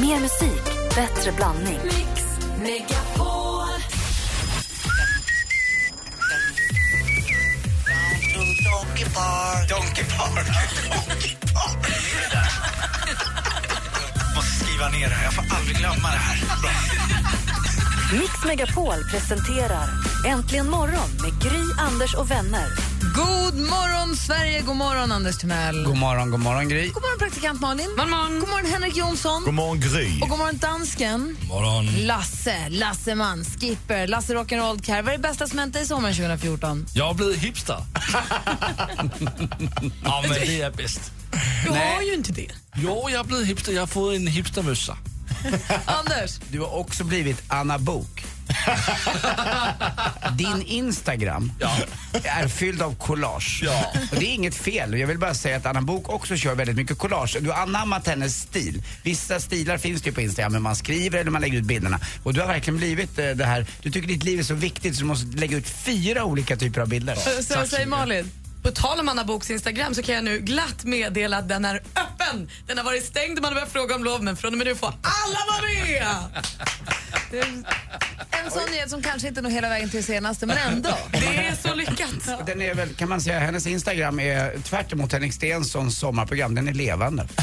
Mer musik, bättre blandning. Mix Megapol. Donkey Park. Donkey Park. Donkey Park. Måste skriva ner det här. Jag får aldrig glömma det här. Bra. Mix Megapol presenterar Äntligen morgon med Gry, Anders och vänner. God morgon, Sverige! God morgon, Anders Timell. God morgon, god morgon Gry. God morgon, praktikant Malin. God morgon, god morgon Henrik Jonsson. God morgon Gry. Och god morgon, dansken. morgon. Lasse, Lasseman, Skipper, Lasse Rock'n'Roll Car. Vad är det bästa som hänt dig i sommaren 2014? Jag har blivit hipster. ja, men det är bäst. Du har ju inte det. Jo, jag har blivit hipster. Jag har fått en hipstermössa. Anders, Du har också blivit Anna Bok. Din Instagram Ja. är fylld av collage. Ja. Och det är inget fel. Jag vill bara säga att Anna Bok också kör väldigt mycket collage. Du har anammat hennes stil. Vissa stilar finns det ju på Instagram, men man skriver eller man lägger ut bilderna. Och du har verkligen blivit eh, det här, du tycker ditt liv är så viktigt så du måste lägga ut fyra olika typer av bilder. så vad säger Malin? På tal om Anna Boks Instagram så kan jag nu glatt meddela att den är öppen. Den har varit stängd och man har börjat fråga om lov men från och med nu får alla vara med. En sån nyhet som kanske inte når hela vägen till senaste, men ändå. Det är så lyckat. Den är väl, kan man säga, hennes Instagram är tvärt emot Henrik Stenssons sommarprogram, den är levande.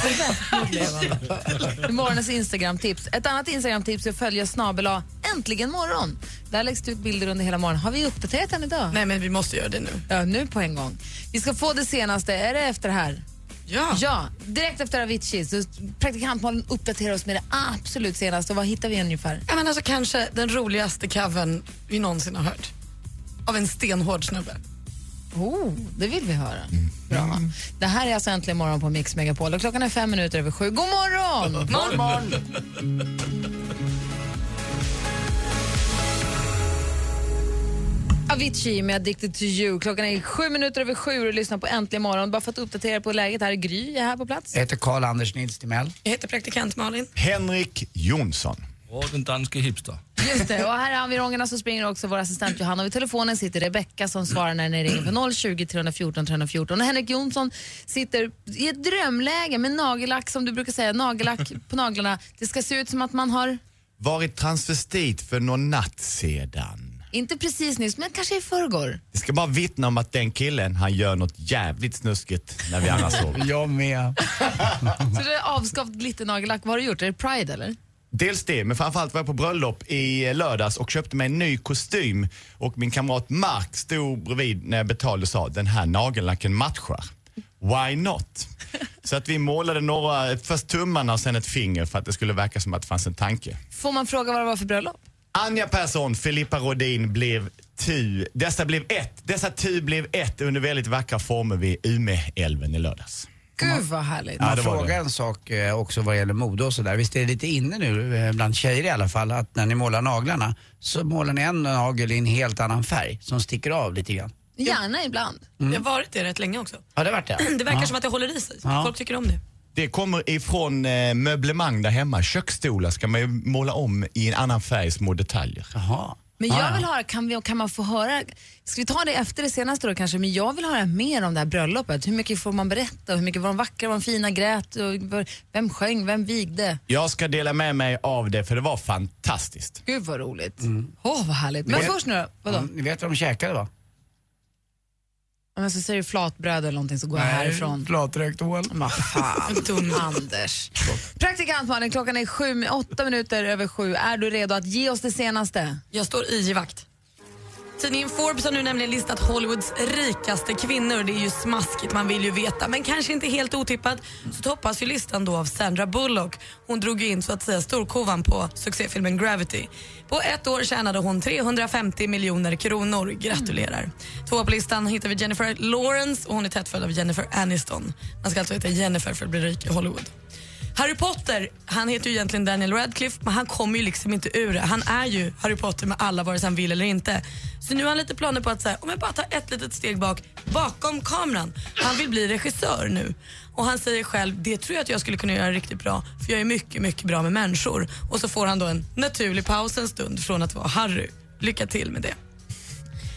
Morgonens Instagram-tips. Ett annat Instagram-tips är att följa snabel Äntligen morgon. Där läggs det ut bilder under hela morgonen. Har vi uppdaterat den idag? Nej men vi måste göra det nu. Ja, nu på en gång. Vi ska få det senaste. Är det efter det här? Ja. Ja, direkt efter Avicii. Så praktikant Malin uppdaterar oss med det absolut senaste. Vad hittar vi ungefär? ja men alltså kanske den roligaste covern vi någonsin har hört. Av en stenhård snubbe. Oh, det vill vi höra. Bra. Det här är alltså Äntligen morgon på Mix Megapol och klockan är fem minuter över sju. God morgon! Morgon. Avicii med Addicted to you. Klockan är sju minuter över sju och lyssnar på Äntligen morgon. Bara för att uppdatera på läget här. Gry är här på plats. Jag heter Karl-Anders Nils Timell. Jag heter praktikant Malin. Henrik Jonsson. Och den danske hipster. Just det, och här i environgerna så springer också vår assistent Johanna och vid telefonen sitter Rebecka som svarar när ni ringer på 020 314 314 och Henrik Jonsson sitter i ett drömläge med nagellack som du brukar säga, nagellack på naglarna. Det ska se ut som att man har, Varit transvestit för någon natt sedan. Inte precis nyss, men kanske i förrgår. Jag ska bara vittna om att den killen, han gör något jävligt snuskigt när vi andra sover. Jag med. Så det är avskavt glitternagellack. Vad har du gjort? Är det Pride eller? Dels det, men framförallt var jag på bröllop i lördags och köpte mig en ny kostym. Och min kamrat Mark stod bredvid när jag betalade och sa den här nagellacken matchar. Why not? Så att vi målade några, först tummarna och sen ett finger för att det skulle verka som att det fanns en tanke. Får man fråga vad det var för bröllop? Anja Persson, Filippa Rodin blev tu. Dessa blev ett. Dessa tu blev ett under väldigt vackra former vid Umeälven i lördags. Gud vad härligt. Ja, Man det var frågar en sak eh, också vad gäller mode och sådär. Visst är det lite inne nu, eh, bland tjejer i alla fall, att när ni målar naglarna så målar ni en nagel i en helt annan färg som sticker av lite grann. Gärna ibland. Det har varit det rätt länge också. Har det varit det? Det verkar ja. som att det håller i sig. Ja. Folk tycker om det. Det kommer ifrån eh, möblemang där hemma. Köksstolar ska man ju måla om i en annan färg, små detaljer. Jaha. Men Ah, jag ja. vill höra, kan, vi, kan man få höra, ska vi ta det efter det senaste då kanske, men jag vill höra mer om det här bröllopet. Hur mycket får man berätta? Hur mycket var de vackra, var de fina, grät? Och vem sjöng, vem vigde? Jag ska dela med mig av det för det var fantastiskt. Gud vad roligt. Åh vad härligt. Men Vet- först nu då, vadå? Mm, Ni vet vad de käkade va? Om så säger du flatbröd eller någonting så går jag härifrån. Flatrökt ål. Vad fan, Anders. Praktikant Malin, klockan är sju, åtta minuter över sju. Är du redo att ge oss det senaste? Jag står i vakt. Tidningen Forbes har nu nämligen listat Hollywoods rikaste kvinnor. Det är ju smaskigt, man vill ju veta. Men kanske inte helt otippat så toppas ju listan då av Sandra Bullock. Hon drog ju in så att säga storkovan på succéfilmen Gravity. På ett år tjänade hon 350 miljoner kronor. Gratulerar. Tvåa på listan hittar vi Jennifer Lawrence och hon är tätt följd av Jennifer Aniston. Man ska alltså heta Jennifer för att bli rik i Hollywood. Harry Potter, han heter ju egentligen Daniel Radcliffe men han kommer ju liksom inte ur det. Han är ju Harry Potter med alla vare sig han vill eller inte. Så nu har han lite planer på att säga, om jag bara tar ett litet steg bak, bakom kameran. Han vill bli regissör nu. Och han säger själv, det tror jag att jag skulle kunna göra riktigt bra för jag är mycket, mycket bra med människor. Och så får han då en naturlig paus en stund från att vara Harry. Lycka till med det.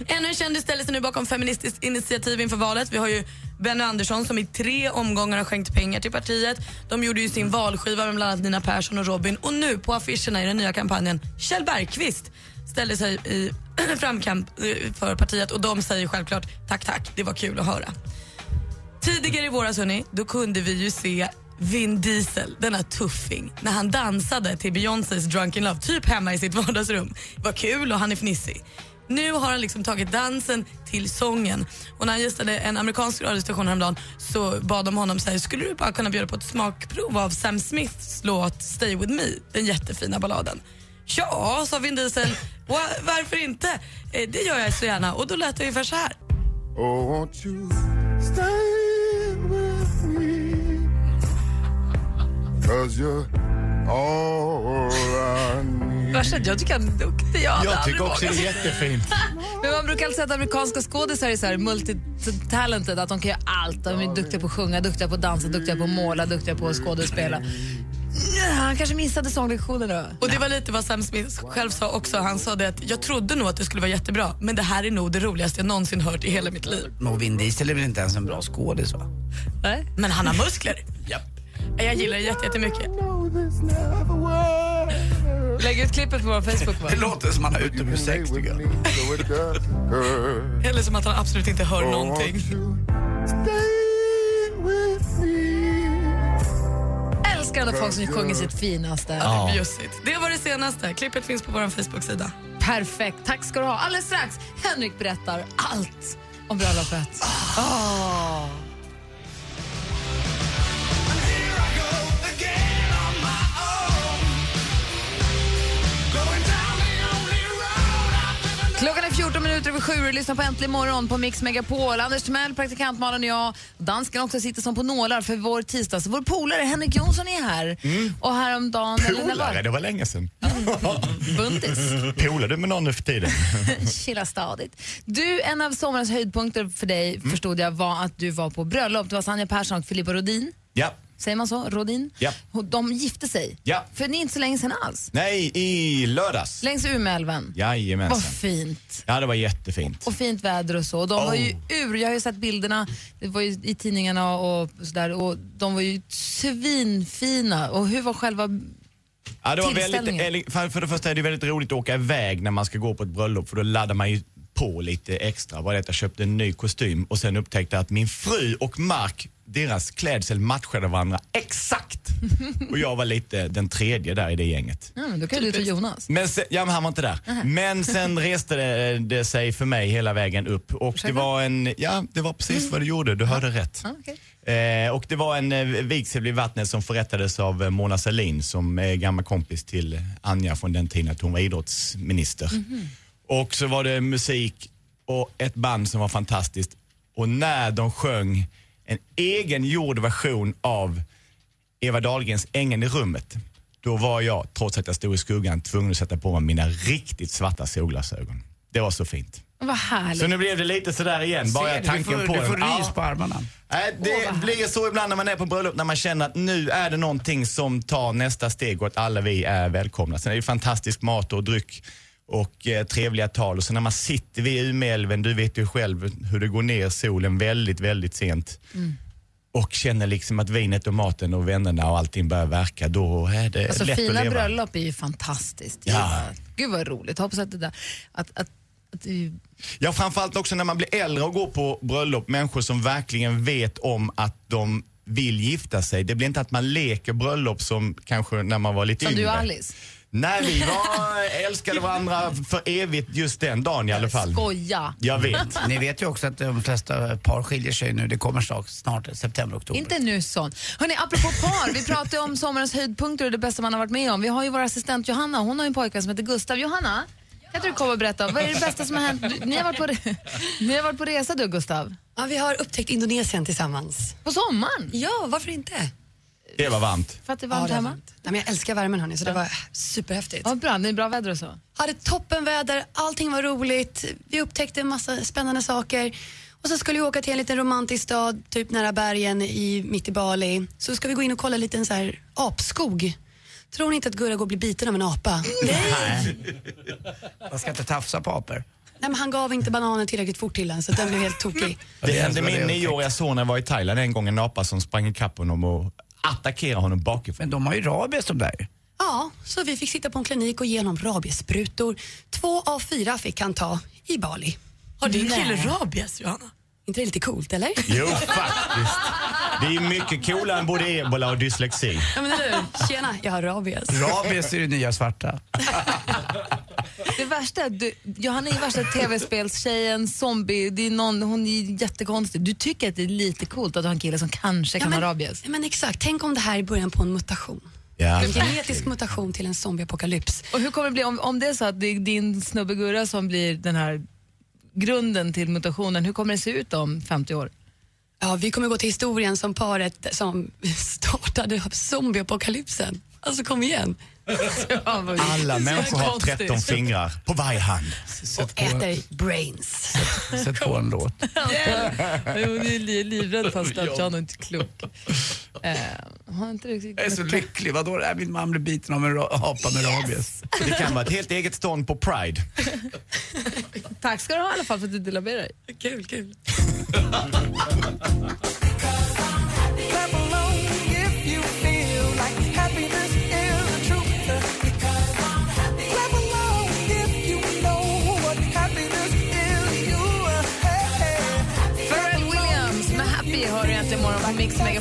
Ännu en kändis ställer sig nu bakom Feministiskt initiativ inför valet. Vi har ju Benny Andersson som i tre omgångar har skänkt pengar till partiet. De gjorde ju sin valskiva med bland annat Nina Persson och Robin. Och nu på affischerna i den nya kampanjen, Kjell Bergqvist ställer sig i framkamp eh, för partiet och de säger självklart tack, tack, det var kul att höra. Tidigare i våras hörni, då kunde vi ju se Vin Diesel, denna tuffing, när han dansade till Beyoncés Drunk in Love, typ hemma i sitt vardagsrum. Det var kul och han är fnissig. Nu har han liksom tagit dansen till sången. Och när han gästade en amerikansk radiostation häromdagen så bad de honom säga skulle du bara kunna bjuda på ett smakprov av Sam Smiths låt Stay with me, den jättefina balladen. Ja, sa Vin Diesel. Varför inte? Eh, det gör jag så gärna. Och då lät det ungefär så här. Oh, won't you stay with me? Cause you're all I Värsta, jag tycker han är duktig. Jag, Jag tycker också det är jättefint. Men man brukar alltid säga att amerikanska skådisar är så här multitalented, att de kan göra allt. De är duktiga på att sjunga, duktiga på att dansa, duktiga på att måla, duktiga på att skådespela. Han kanske missade sånglektionen då. Och det var lite vad Sam Smith själv sa också. Han sa det att jag trodde nog att det skulle vara jättebra men det här är nog det roligaste jag någonsin hört i hela mitt liv. Och Vin Diesel är väl inte ens en bra skådis va? Nej. Men han har muskler. Japp. Jag gillar det jätte- jättemycket. Lägg ut klippet på vår Facebook. Va? Det låter som han har utomhussex tycker jag. Eller som att han absolut inte hör Oh, någonting. Älskar när folk som sjunger sitt finaste. Ja. Det är bjussigt. Det var det senaste. Klippet finns på vår Facebook-sida. Perfekt. Tack ska du ha. Alldeles strax, Henrik berättar allt om bröllopet. Åh. Klockan är 14 minuter över sju och lyssnar på Äntligen morgon på Mix Megapol. Anders Timell, praktikant Malin och jag. Dansken också sitter som på nålar för vår tisdags. Vår polare Henrik Jonsson är här. Och häromdagen... var Polare, det var länge sedan. Buntis. Polar du med någon nu för tiden? Chilla stadigt. Du, en av sommarens höjdpunkter för dig Mm. förstod jag var att du var på bröllop. Det var Sanja Persson och Filippa Rodin. Ja. Säger man så? Rodin? Ja. De gifte sig. Ja. För det är inte så länge sedan alls. Nej, i lördags. Längs Umeälven. Vad Jajamensan. fint. Ja, det var jättefint. Och fint väder och så. De var ju Oh. ur. Jag har ju sett bilderna det var i tidningarna och sådär. Och de var ju svinfina. Och hur var själva... Ja, det var väldigt, för det första är det väldigt roligt att åka iväg när man ska gå på ett bröllop för då laddar man ju på lite extra. Var det att jag köpte en ny kostym och sen upptäckte att min fru och Mark, deras klädsel matchade varandra exakt. och jag var lite den tredje där i det gänget. Ja, men då kan du ta Jonas. Men sen, ja, men han var inte där. Men sen reste det, det sig för mig hela vägen upp och det var en, ja det var precis vad du gjorde, du hörde rätt. Ja, okej. Eh, och det var en eh, vigsel vid vattnet som förrättades av eh, Mona Sahlin som är gammal kompis till Anja från den tiden att hon var idrottsminister. Och så var det musik och ett band som var fantastiskt. Och när de sjöng en egen gjord version av Eva Dahlgrens Ängen i rummet. Då var jag, trots att jag stod i skuggan, tvungen att sätta på mig mina riktigt svarta solglasögon. Det var så fint. Vad härligt. Så nu blev det lite sådär igen, bara du, tanken du får, på Du det. får rys Ja. på armarna. Nej, det blir så ibland när man är på bröllop när man känner att nu är det någonting som tar nästa steg och att alla vi är välkomna. Sen är det fantastisk mat och dryck och eh, trevliga tal och så när man sitter vid Umeälven, du vet ju själv hur det går ner solen väldigt, väldigt sent och känner liksom att vinet och maten och vännerna och allting börjar verka, då är det Alltså, lätt fina att leva. bröllop är ju fantastiskt. Ja. Gud vad roligt. Hoppas att det där... Att, att, att, det- Ja, framförallt också när man blir äldre och går på bröllop, människor som verkligen vet om att de vill gifta sig. Det blir inte att man leker bröllop som kanske när man var lite som yngre. du och Alice. Nej, vi var, älskade varandra för evigt just den dagen i alla fall. Skoja. Jag vet. Ni vet ju också att de flesta par skiljer sig nu. Det kommer snart, snart september, oktober. Inte nu sån. Hörrni, apropå par, vi pratade om sommarens höjdpunkter och det bästa man har varit med om. Vi har ju vår assistent Johanna, hon har ju en pojke som heter Gustav. Johanna, kan inte du komma och berätta, vad är det bästa som har hänt? Du- Ni har varit på, re- ni har varit på resa du Gustav. Ja, vi har upptäckt Indonesien tillsammans. På sommaren? Ja, varför inte? Det var varmt. För att det Ja, varmt det var hemma? varmt. Nej, men jag älskar värmen hörni, så det var superhäftigt. Ja, bra, det är bra väder och så. Hade toppenväder, allting var roligt, vi upptäckte en massa spännande saker. Och så skulle vi åka till en liten romantisk stad, typ nära bergen i, mitt i Bali. Så ska vi gå in och kolla en liten så här apskog. Tror ni inte att Gurra går och blir biten av en apa? Man ska inte tafsa på apor. Nej, men han gav inte bananen tillräckligt fort till den så den blev helt tokig. Det hände var min jag nioåriga son när jag var i Thailand en gång, en apa som sprang ikapp honom och attackerade honom bakifrån. Men de har ju rabies de där. Ja, så vi fick sitta på en klinik och ge honom rabiessprutor. Två av fyra fick han ta i Bali. Har din kille rabies, Johanna? inte det lite coolt eller? Jo, faktiskt. Det är mycket coolare än både ebola och dyslexi. Ja, men hur? Tjena, jag har rabies. Rabies är det nya svarta. Det värsta är att du, Johanna är värsta tv-spelstjejen, zombie, det är någon, hon är jättekonstig. Du tycker att det är lite coolt att har en kille som kanske kan men, ha rabies. Ja, men exakt, tänk om det här är början på en mutation. Ja. En genetisk mutation till en zombieapokalyps. Och hur kommer det bli om, om det är så att det är din snubbe Gurra som blir den här grunden till mutationen, hur kommer det se ut om 50 år? Ja, vi kommer gå till historien som paret som startade zombieapokalypsen. Alltså kom igen. Alla människor har konstigt. 13 fingrar på varje hand. Sätt på, Äter brains. sätt på en låt. Hon är li- livrädd för att John är inte klok. Eh, har inte riktigt Jag är så lycklig. Vadå? Äh, Min man blir biten av en apa med rabies. Det kan vara ett helt eget stånd på Pride. Tack ska du ha i alla fall för att du delar med dig. Kul, kul.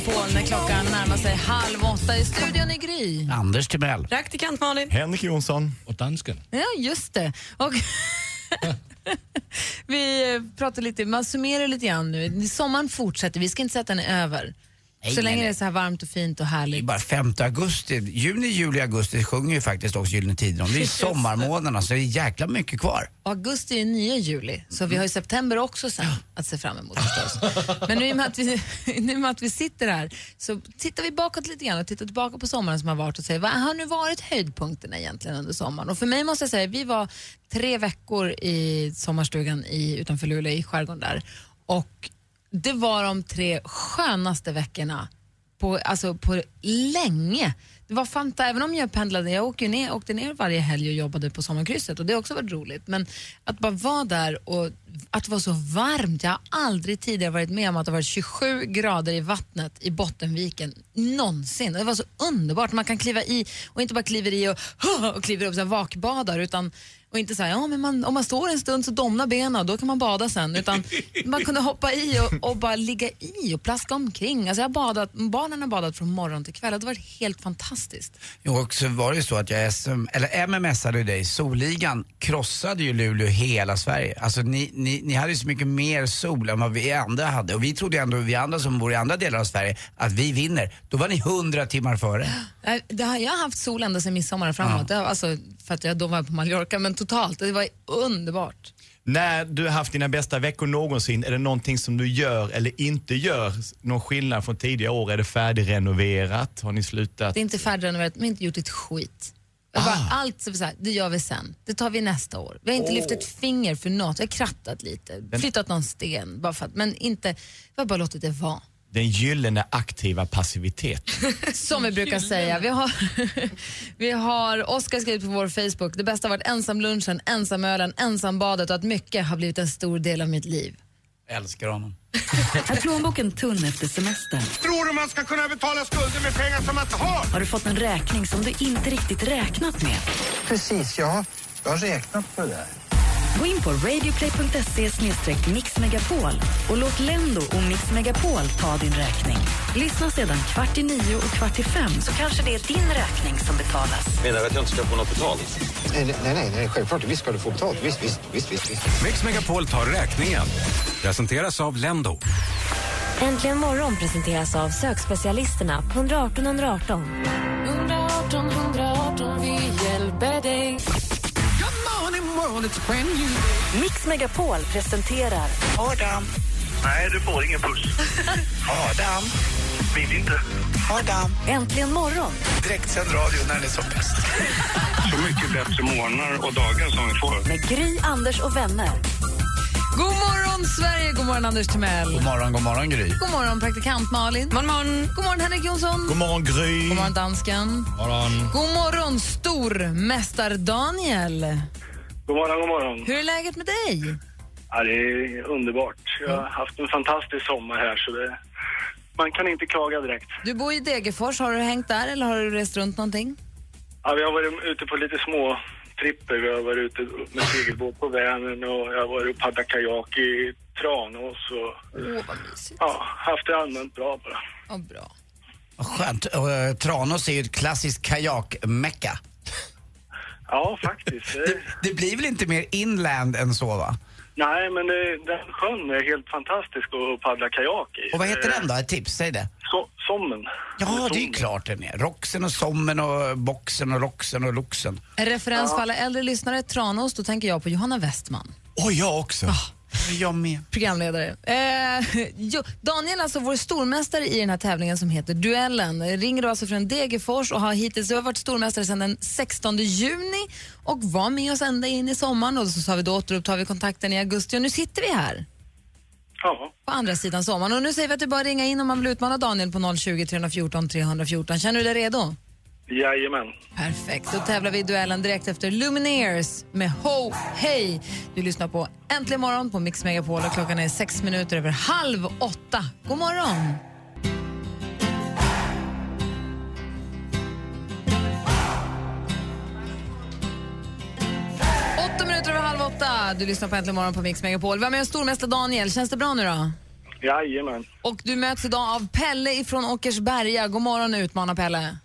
Megapol när klockan närmar sig halv åtta i studion i Gry. Anders Timell. Praktikant Malin. Henrik Jonsson. Och dansken. Ja, just det. Och vi pratar lite, man summerar lite grann nu. Sommaren fortsätter, vi ska inte säga att den är över. Nej, så länge nej, det är så här varmt och fint och Det är härligt. bara 5 augusti. Juni, juli, augusti sjunger ju faktiskt också Gyllene Tider om. Det är sommarmånaderna så det är jäkla mycket kvar. Och augusti är nya juli, så vi har ju september också sen att se fram emot förstås. Men nu i och med att vi, nu med att vi sitter här så tittar vi bakåt lite grann och tittar tillbaka på sommaren som har varit och säger vad har nu varit höjdpunkterna egentligen under sommaren? Och för mig måste jag säga, vi var tre veckor i sommarstugan i, utanför Luleå i skärgården där och det var de tre skönaste veckorna på, alltså på länge. Det var fanta, även om jag pendlade, jag åkte ner, åkte ner varje helg och jobbade på sommarkrysset och det har också varit roligt. Men att bara vara där och att det var så varmt. Jag har aldrig tidigare varit med om att det varit 27 grader i vattnet i Bottenviken någonsin. Det var så underbart. Man kan kliva i och inte bara kliver i och, och kliver upp och vakbadar utan och inte så här, ja, men man, om man står en stund så domnar benen och då kan man bada sen. Utan man kunde hoppa i och, och bara ligga i och plaska omkring. Alltså jag badat, barnen har badat från morgon till kväll och det varit helt fantastiskt. Jo, och så var det ju så att jag SM, eller MMSade dig. Solligan krossade ju Luleå hela Sverige. Alltså ni, ni, ni hade ju så mycket mer sol än vad vi andra hade. Och vi trodde ändå, vi andra som bor i andra delar av Sverige, att vi vinner. Då var ni hundra timmar före. Nej, Det har, jag har haft sol ända sedan midsommar framåt. Har, alltså, för att jag då var på Mallorca, men totalt. Det var underbart. När du har haft dina bästa veckor någonsin, är det någonting som du gör eller inte gör? Någon skillnad från tidigare år? Är det färdigrenoverat? Har ni slutat? Det är inte färdigrenoverat, men inte gjort ett skit. Jag bara, Ah. Allt så, så här, det gör vi sen. Det tar vi nästa år. Vi har inte lyft ett finger för något. Vi har krattat lite, flyttat någon sten, bara för att, men inte, vi har bara låtit det vara. Den gyllene aktiva passivitet. Som vi brukar säga. Vi har, vi har Oskar skrivit på vår Facebook, det bästa har varit ensamlunchen, ensamölen, ensambadet och att mycket har blivit en stor del av mitt liv. Jag älskar honom. Är plånboken tunn efter semestern? Tror du man ska kunna betala skulder med pengar som man inte har? Har du fått en räkning som du inte riktigt räknat med? Precis, ja. Jag har räknat på det där. Gå in på radioplay.se mixmegapol och låt Lendo och Mix Megapol ta din räkning. Lyssna sedan kvart i nio och kvart i fem så kanske det är din räkning som betalas. Menar du att jag inte ska få något betalt? Nej, nej, nej, nej, självklart. Visst ska du få betalt. Visst, visst, visst, visst. visst. Mix Megapol tar räkningen. Presenteras av Lendo. Äntligen morgon presenteras av sökspecialisterna på 118 118. 118 118, Mix Megapol presenterar Adam. Nej, du får ingen puss. Adam. Vill inte. Adam. Äntligen morgon Direktsänd radio när den är som bäst. Så mycket bättre morgnar och dagar som vi får. med Gry, Anders och vänner. God morgon Sverige, god morgon Anders Timell. God morgon, god morgon Gry. God morgon praktikant Malin. Man, man, God morgon Henrik Jonsson. God morgon Gry. God morgon dansken. God morgon stormästar Daniel. God morgon, god morgon. Hur är läget med dig? Ja, det är underbart. Jag har haft en fantastisk sommar här så det, man kan inte klaga direkt. Du bor i Degerfors, har du hängt där eller har du rest runt någonting? Ja, vi har varit ute på lite små tripper. Vi har varit ute med segelbåt på Vänern och jag har varit och paddlat kajak i Tranås och Åh, vad mysigt. ja, haft det allmänt bra bara. Ja, bra. Vad skönt. Och, eh, Tranås är ju ett klassiskt kajakmecka. Ja, faktiskt. Det, Det, blir väl inte mer inland än så va? nej, men den sjön är helt fantastisk att paddla kajak i. Och vad heter den då? Ett tips, säg det. So, sommen. Ja, det är klart den är. Roxen och Sommen och Boxen och Roxen och Loxen. En referens för alla äldre lyssnare, Tranås, då tänker jag på Johanna Westman. Oj, jag också. Jag med. Programledare. Eh, jo, Daniel, alltså vår stormästare i den här tävlingen som heter Duellen, ringer du alltså från Degerfors och har hittills har varit stormästare sedan den 16 juni och var med oss ända in i sommaren och så sa vi då återupptar vi kontakten i augusti och nu sitter vi här Ja, på andra sidan sommaren. Och nu säger vi att du bara ringa in om man vill utmana Daniel på 020 314 314. Känner du dig redo? Jajamän. Perfekt, då tävlar vi i duellen direkt efter Lumineers med Ho Hej. Du lyssnar på Äntligen morgon på Mix Megapol och klockan är sex minuter över halv åtta. God morgon! Åtta minuter över halv åtta. Du lyssnar på Äntligen morgon på Mix Megapol. Vi har med oss stormästare Daniel. Känns det bra nu då? Jajamän. Och du möts idag av Pelle ifrån Åkersberga. God morgon utmana Pelle.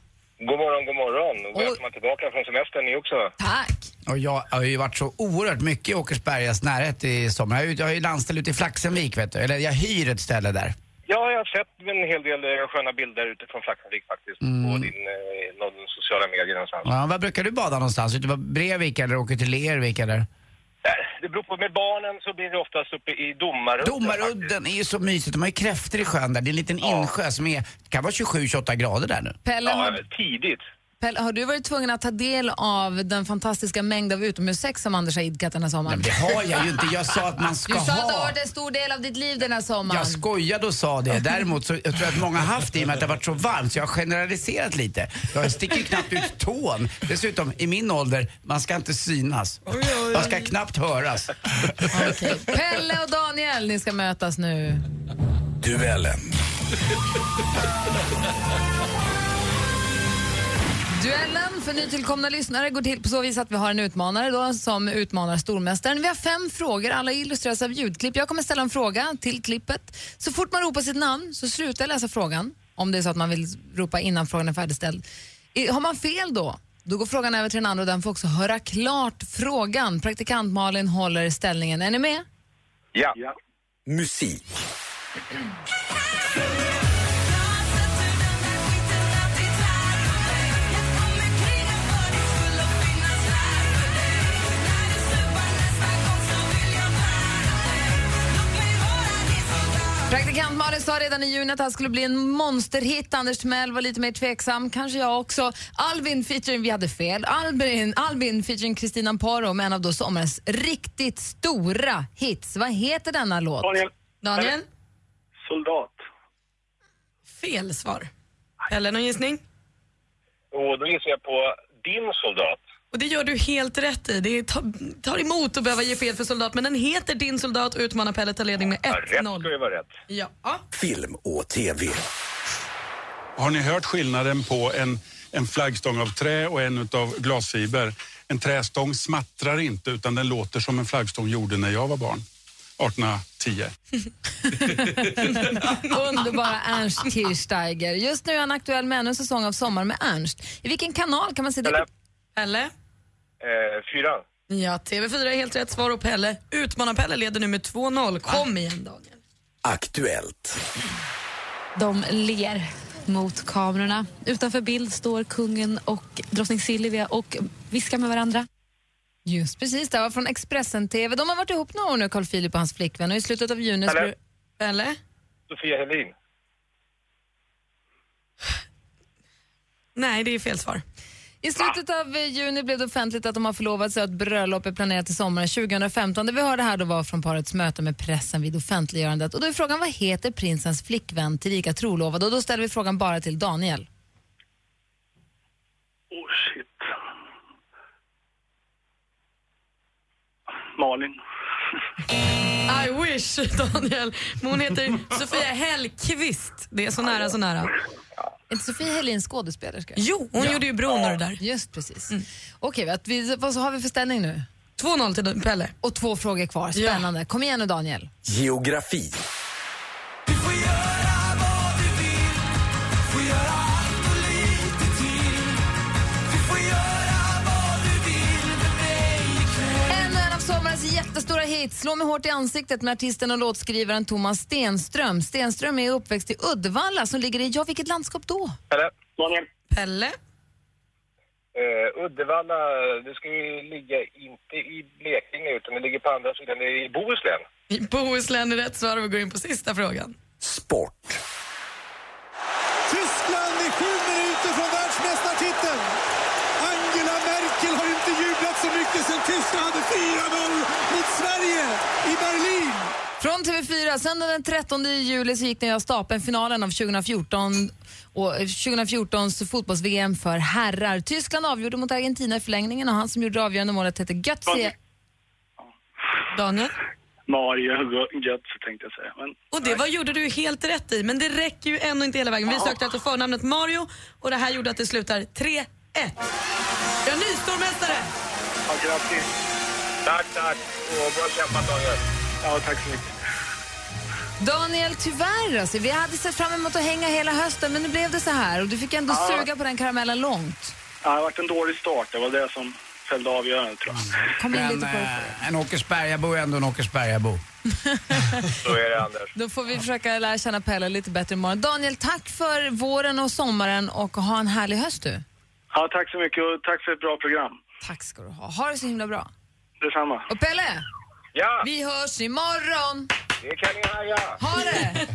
God morgon, god morgon. Och välkomna tillbaka från semestern ni också. Tack. Och jag har ju varit så oerhört mycket i Åkersbergas närhet i sommar. Jag har ju- Jag har ju landställe ute i Flaxenvik vet du. Eller jag hyr ett ställe där. Ja, jag har sett en hel del eh, sköna bilder utifrån Flaxenvik faktiskt. På din, eh, någon sociala medier någonstans. Ja, var brukar du bada någonstans? Ute på Brevik eller åker till Lervik eller? Eh, Det beror på, med barnen så blir det oftast uppe i Domarudden. Domarudden är ju så mysigt. De har ju kräftor i sjön där. Det är en liten insjö som är, kan vara 27-28 grader där nu. Pelle, Ja, har, tidigt. Pelle, har du varit tvungen att ta del av den fantastiska mängd av utomhussex som Anders har idkat den här sommaren? Nej, men det har jag ju inte. Jag sa att man ska Du sa att det har ha. varit en stor del av ditt liv den här sommaren. Jag skojade och sa det. Däremot så jag tror jag att många har haft det i och med att det har varit så varmt så jag har generaliserat lite. Jag sticker knappt ut tån. Dessutom, i min ålder, man ska inte synas. Man ska knappt höras. Okej. Pelle och Daniel, ni ska mötas nu. Duellen. Duellen för nytillkomna lyssnare går till på så vis att vi har en utmanare då som utmanar stormästaren. Vi har fem frågor, alla illustreras av ljudklipp. Jag kommer ställa en fråga till klippet. Så fort man ropar sitt namn så slutar jag läsa frågan, om det är så att man vill ropa innan frågan är färdigställd. Har man fel då, då går frågan över till den andra och den får också höra klart frågan. Praktikant Malin håller ställningen. Är ni med? Ja. Musik. Praktikant Malin sa redan i juni att det här skulle bli en monsterhit. Anders Timell var lite mer tveksam, kanske jag också. Albin featuring, vi hade fel, Albin, Albin featuring Kristina Amparo med en av då sommarens riktigt stora hits. Vad heter denna låt? Daniel. Daniel? Soldat. Fel svar. Eller någon gissning? Och då gissar jag på din soldat. Och det gör du helt rätt i. Det tar, emot att behöva ge fel för soldat, men den heter Din soldat och utmanar Pelle tar ledning med Ja, rätt ska 1-0. ju vara rätt. Ja. Film och TV. Har ni hört skillnaden på en, en flaggstång av trä och en av glasfiber? En trästång smattrar inte utan den låter som en flaggstång gjorde när jag var barn. 1810. Underbara Ernst Kirchsteiger. Just nu är han aktuell med ännu en säsong av Sommar med Ernst. I vilken kanal kan man se det? Eller? Eh, fyra. Ja, TV4 är helt rätt svar och Pelle. Utmanar-Pelle leder nu med 2-0. Kom igen Daniel. Aktuellt. De ler mot kamerorna. Utanför bild står kungen och drottning Silvia och viskar med varandra. Just precis, det var från Expressen TV. De har varit ihop några år nu, Carl Philip och hans flickvän. Och i slutet av juni... blir- Eller? Sofia Helin. Nej, det är fel svar. I slutet av eh, juni blev det offentligt att de har förlovat sig och att bröllop är planerat till sommaren 2015. Det vi hörde här då var från parets möte med pressen vid offentliggörandet. Och då är frågan, vad heter prinsens flickvän tillika trolovade? Och då ställer vi frågan bara till Daniel. Oh shit. Malin. I wish, Daniel. Men hon heter Sofia Hellqvist. Det är så nära, så nära. Inte Sofie Helin skådespelerska? Jo, hon gjorde ju Bron och det där. Just precis. Okej, vet vi, vad så har vi för ställning nu? 2-0 till Pelle. Och två frågor kvar. Spännande. Kom igen nu Daniel. Geografi. Hits. Slå mig hårt i ansiktet med artisten och låtskrivaren Thomas Stenström. Stenström är uppväxt i Uddevalla som ligger i, ja vilket landskap då? Pelle. Daniel. Pelle. Uh, Uddevalla, det ska ju ligga inte i Blekinge utan det ligger på andra sidan, det är i Bohuslän. I Bohuslän är rätt svar och vi går in på sista frågan. Sport. Tyskland är sju minuter från världsmästartiteln. Angela Merkel har inte jublat så mycket sedan Tyskland hade 4-0 mot Sverige i Berlin. Från TV4, söndag den 13 juli så gick ni av stapeln finalen av 2014 och 2014s fotbolls-VM för herrar. Tyskland avgjorde mot Argentina i förlängningen och han som gjorde det avgörande målet hette Götze. Daniel? Mario Götze tänkte jag säga. Men, Och det var, gjorde du helt rätt i, men det räcker ju ändå inte hela vägen. Vi sökte efter förnamnet Mario och det här gjorde att det slutar 3-1. Jag är ny stormästare! Ja, grattis. Tack, tack. Och bra kämpat Daniel. Ja, tack så mycket. Daniel, tyvärr alltså, vi hade sett fram emot att hänga hela hösten men nu blev det så här och du fick ändå Ja. suga på den karamellen långt. Ja, det har varit en dålig start. Det var det som fällde avgörandet tror jag. Kom in Men lite på det. eh, en Åkersbergabo är ändå en Åkersbergabo. Så är det Anders. Då får vi försöka lära känna Pelle lite bättre imorgon. Daniel, tack för våren och sommaren och ha en härlig höst du. Ja, tack så mycket och tack för ett bra program. Tack ska du ha. Ha det så himla bra. Detsamma. Och Pelle, Ja, vi hörs imorgon. det kan ni haja. Ha det!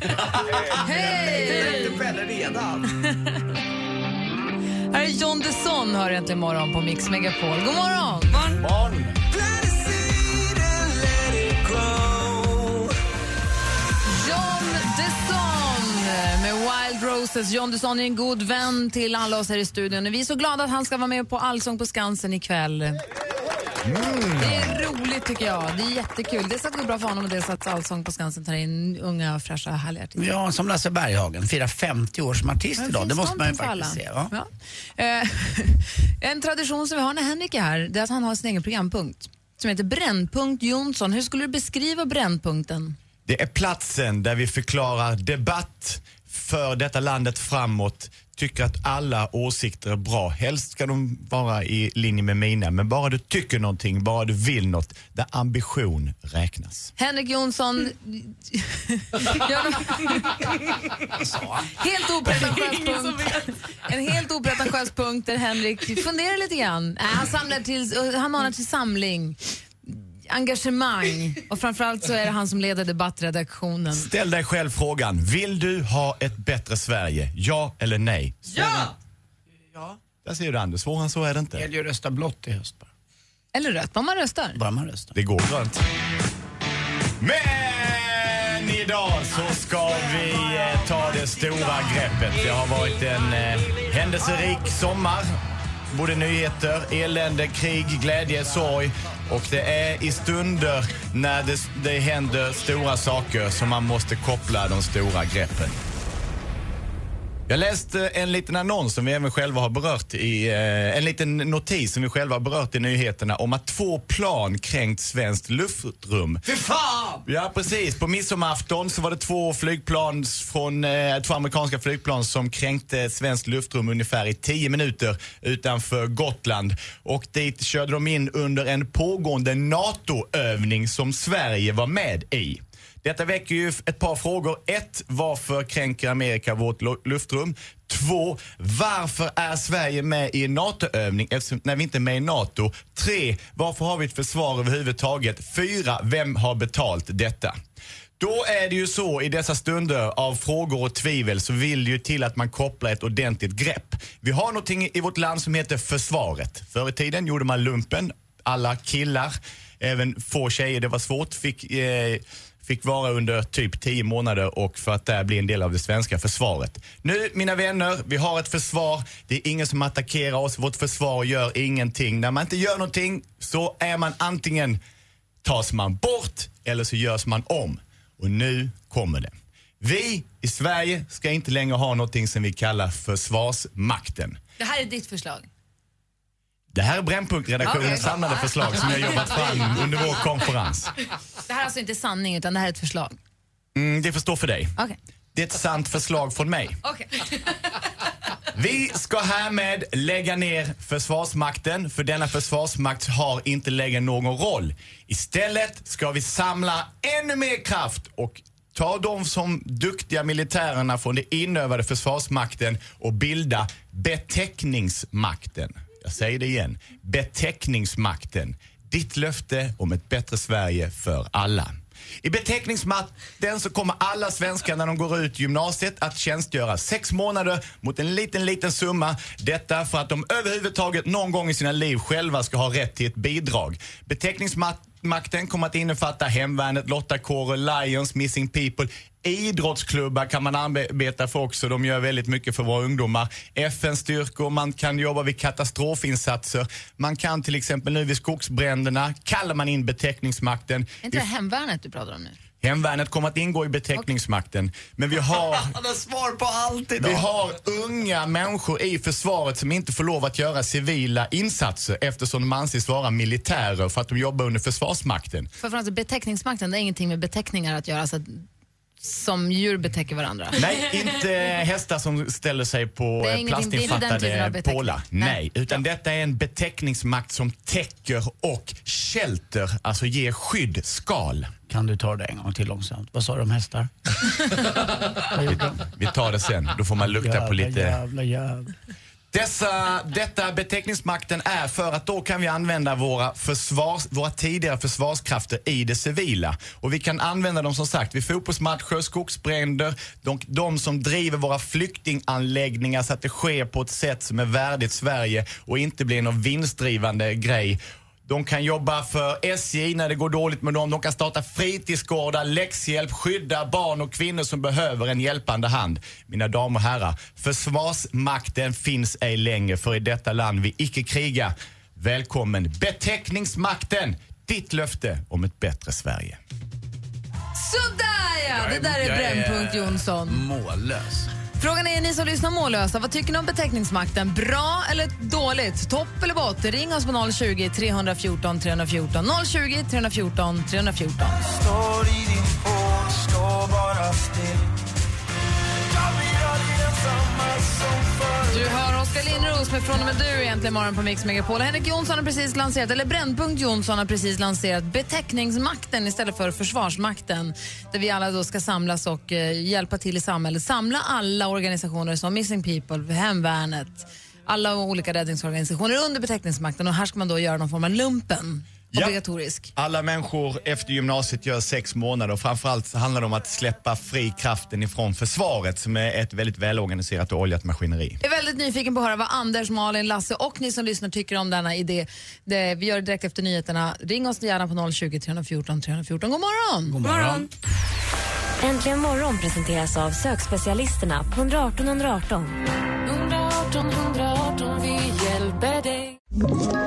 Hej! Pelle redan. Här är John Desson hör äntligen imorgon på Mix Megapol. God morgon! Barn. John Wild Roses. John Desson är en god vän till alla oss här i studion. Vi är så glada att han ska vara med på Allsång på Skansen ikväll. Det är roligt tycker jag. Det är jättekul. Dels att det går bra för honom och dels att Allsång på Skansen tar in unga, fräscha, härliga artister. Ja, som Lasse Berghagen, firar 50 år som artist idag. Det måste man ju faktiskt alla. se. Ja. Ja. Eh, en tradition som vi har när Henrik är här, det är att han har sin egen programpunkt som heter Brännpunkt Jonsson. Hur skulle du beskriva Brännpunkten? Det är platsen där vi förklarar debatt för detta landet framåt. Tycker att alla åsikter är bra. Helst ska de vara i linje med mina. Men bara du tycker någonting, bara du vill något, där ambition räknas. Henrik Jonsson... Helt opretentiös punkt. En helt opretentiös punkt där Henrik funderar lite grann. Äh, han, samlar till, han manar till samling, engagemang och framförallt så är det han som leder debattredaktionen. Ställ dig själv frågan, vill du ha ett bättre Sverige? Ja eller nej? Ja! Ja. Där ser du Anders, svårare än så är det inte. Det gäller ju att rösta blått i höst bara. Eller rött, vad man röstar. Bara man röstar. Det går grönt. Men idag så ska vi eh, ta det stora greppet. Det har varit en eh, händelserik sommar. Både nyheter, elände, krig, glädje, sorg. Och det är i stunder när det, det händer stora saker som man måste koppla de stora greppen. Jag läste en liten annons som vi även själva har berört i, eh, en liten notis som vi själva har berört i nyheterna om att två plan kränkt svenskt luftrum. Fy fan! Ja precis, på midsommarafton så var det två flygplan från, eh, två amerikanska flygplan som kränkte svenskt luftrum ungefär i 10 minuter utanför Gotland. Och dit körde de in under en pågående NATO-övning som Sverige var med i. Detta väcker ju ett par frågor. Ett, varför kränker Amerika vårt luftrum? Två, varför är Sverige med i en NATO-övning eftersom, när vi inte är med i NATO? Tre, varför har vi ett försvar överhuvudtaget? Fyra, vem har betalt detta? Då är det ju så i dessa stunder av frågor och tvivel så vill det ju till att man kopplar ett ordentligt grepp. Vi har någonting i vårt land som heter försvaret. Förr i tiden gjorde man lumpen. Alla killar, även få tjejer, det var svårt, fick eh, fick vara under typ 10 månader och för att där bli en del av det svenska försvaret. Nu, mina vänner, vi har ett försvar. Det är ingen som attackerar oss. Vårt försvar gör ingenting. När man inte gör någonting så är man antingen tas man bort eller så görs man om. Och nu kommer det. Vi i Sverige ska inte längre ha någonting som vi kallar Försvarsmakten. Det här är ditt förslag. Det här är Brännpunktredaktionens Okej. samlade förslag som jag jobbat fram under vår konferens. Det här är alltså inte sanning utan det här är ett förslag. Mm, det får stå för dig. Okej. Det är ett sant förslag från mig. Okej. Vi ska härmed lägga ner Försvarsmakten, för denna försvarsmakt har inte längre någon roll. Istället ska vi samla ännu mer kraft och ta de som duktiga militärerna från det inövade Försvarsmakten och bilda beteckningsmakten. Jag säger det igen. Beteckningsmakten. Ditt löfte om ett bättre Sverige för alla. I beteckningsmakten så kommer alla svenskar när de går ut gymnasiet att tjänstgöra sex månader mot en liten, liten summa. Detta för att de överhuvudtaget någon gång i sina liv själva ska ha rätt till ett bidrag. Beteckningsmakten kommer att innefatta Hemvärnet, Lottakåren, Lions, Missing People. Idrottsklubbar kan man arbeta för också. De gör väldigt mycket för våra ungdomar. FN-styrkor, man kan jobba vid katastrofinsatser. Man kan till exempel nu vid skogsbränderna kallar man in beteckningsmakten. Är inte det hemvärnet du pratar om nu? Hemvärnet kommer att ingå i beteckningsmakten. Men vi har, Han har svar på allt idag. vi har unga människor i försvaret som inte får lov att göra civila insatser eftersom de anses vara militärer för att de jobbar under Försvarsmakten. För alltså, beteckningsmakten, det är ingenting med beteckningar att göra, alltså, som djur betäcker varandra. Nej, inte hästar som ställer sig på eh, plastinfattade pålar. Nej, utan detta är en beteckningsmakt som täcker och shelter, alltså ger skydd, skal. Kan du ta det en gång till långsamt? Vad sa du om hästar? Vi tar det sen, då får man lukta på lite... Jävla jävla. Dessa, detta beteckningsmakten är för att då kan vi använda våra, försvars, våra tidigare försvarskrafter i det civila. Och vi kan använda dem som sagt vid fotbollsmatcher, skogsbränder, de, de som driver våra flyktinganläggningar så att det sker på ett sätt som är värdigt Sverige och inte blir någon vinstdrivande grej. De kan jobba för SJ när det går dåligt med dem. De kan starta fritidsgårdar, läxhjälp, skydda barn och kvinnor som behöver en hjälpande hand. Mina damer och herrar, Försvarsmakten finns ej längre för i detta land vi icke kriga. Välkommen Beteckningsmakten! Ditt löfte om ett bättre Sverige. Sådär ja! Det där är Jag Brännpunkt Jonsson. Mållös. Frågan är, ni som lyssnar mållösa, vad tycker ni om beteckningsmakten? Bra eller dåligt? Topp eller bott? Ring oss på 020 314 314. 020 314 314. Står i din pool, står bara still du hör Oskar Linnros med Från och med du egentligen morgon på Mix Megapol. Henrik Jonsson har precis lanserat, eller Brännpunkt Jonsson har precis lanserat beteckningsmakten istället för försvarsmakten. Där vi alla då ska samlas och eh, hjälpa till i samhället. Samla alla organisationer som Missing People, Hemvärnet, alla olika räddningsorganisationer under beteckningsmakten och här ska man då göra någon form av lumpen. Obligatorisk. Alla människor efter gymnasiet gör sex månader och framförallt så handlar det om att släppa fri kraften ifrån försvaret som är ett väldigt välorganiserat och oljat maskineri. Jag är väldigt nyfiken på att höra vad Anders, Malin, Lasse och ni som lyssnar tycker om denna idé. Det, vi gör det direkt efter nyheterna. Ring oss gärna på 020 314 314. God morgon! God morgon. Äntligen morgon presenteras av sökspecialisterna på 118 118. 118 118, vi hjälper dig.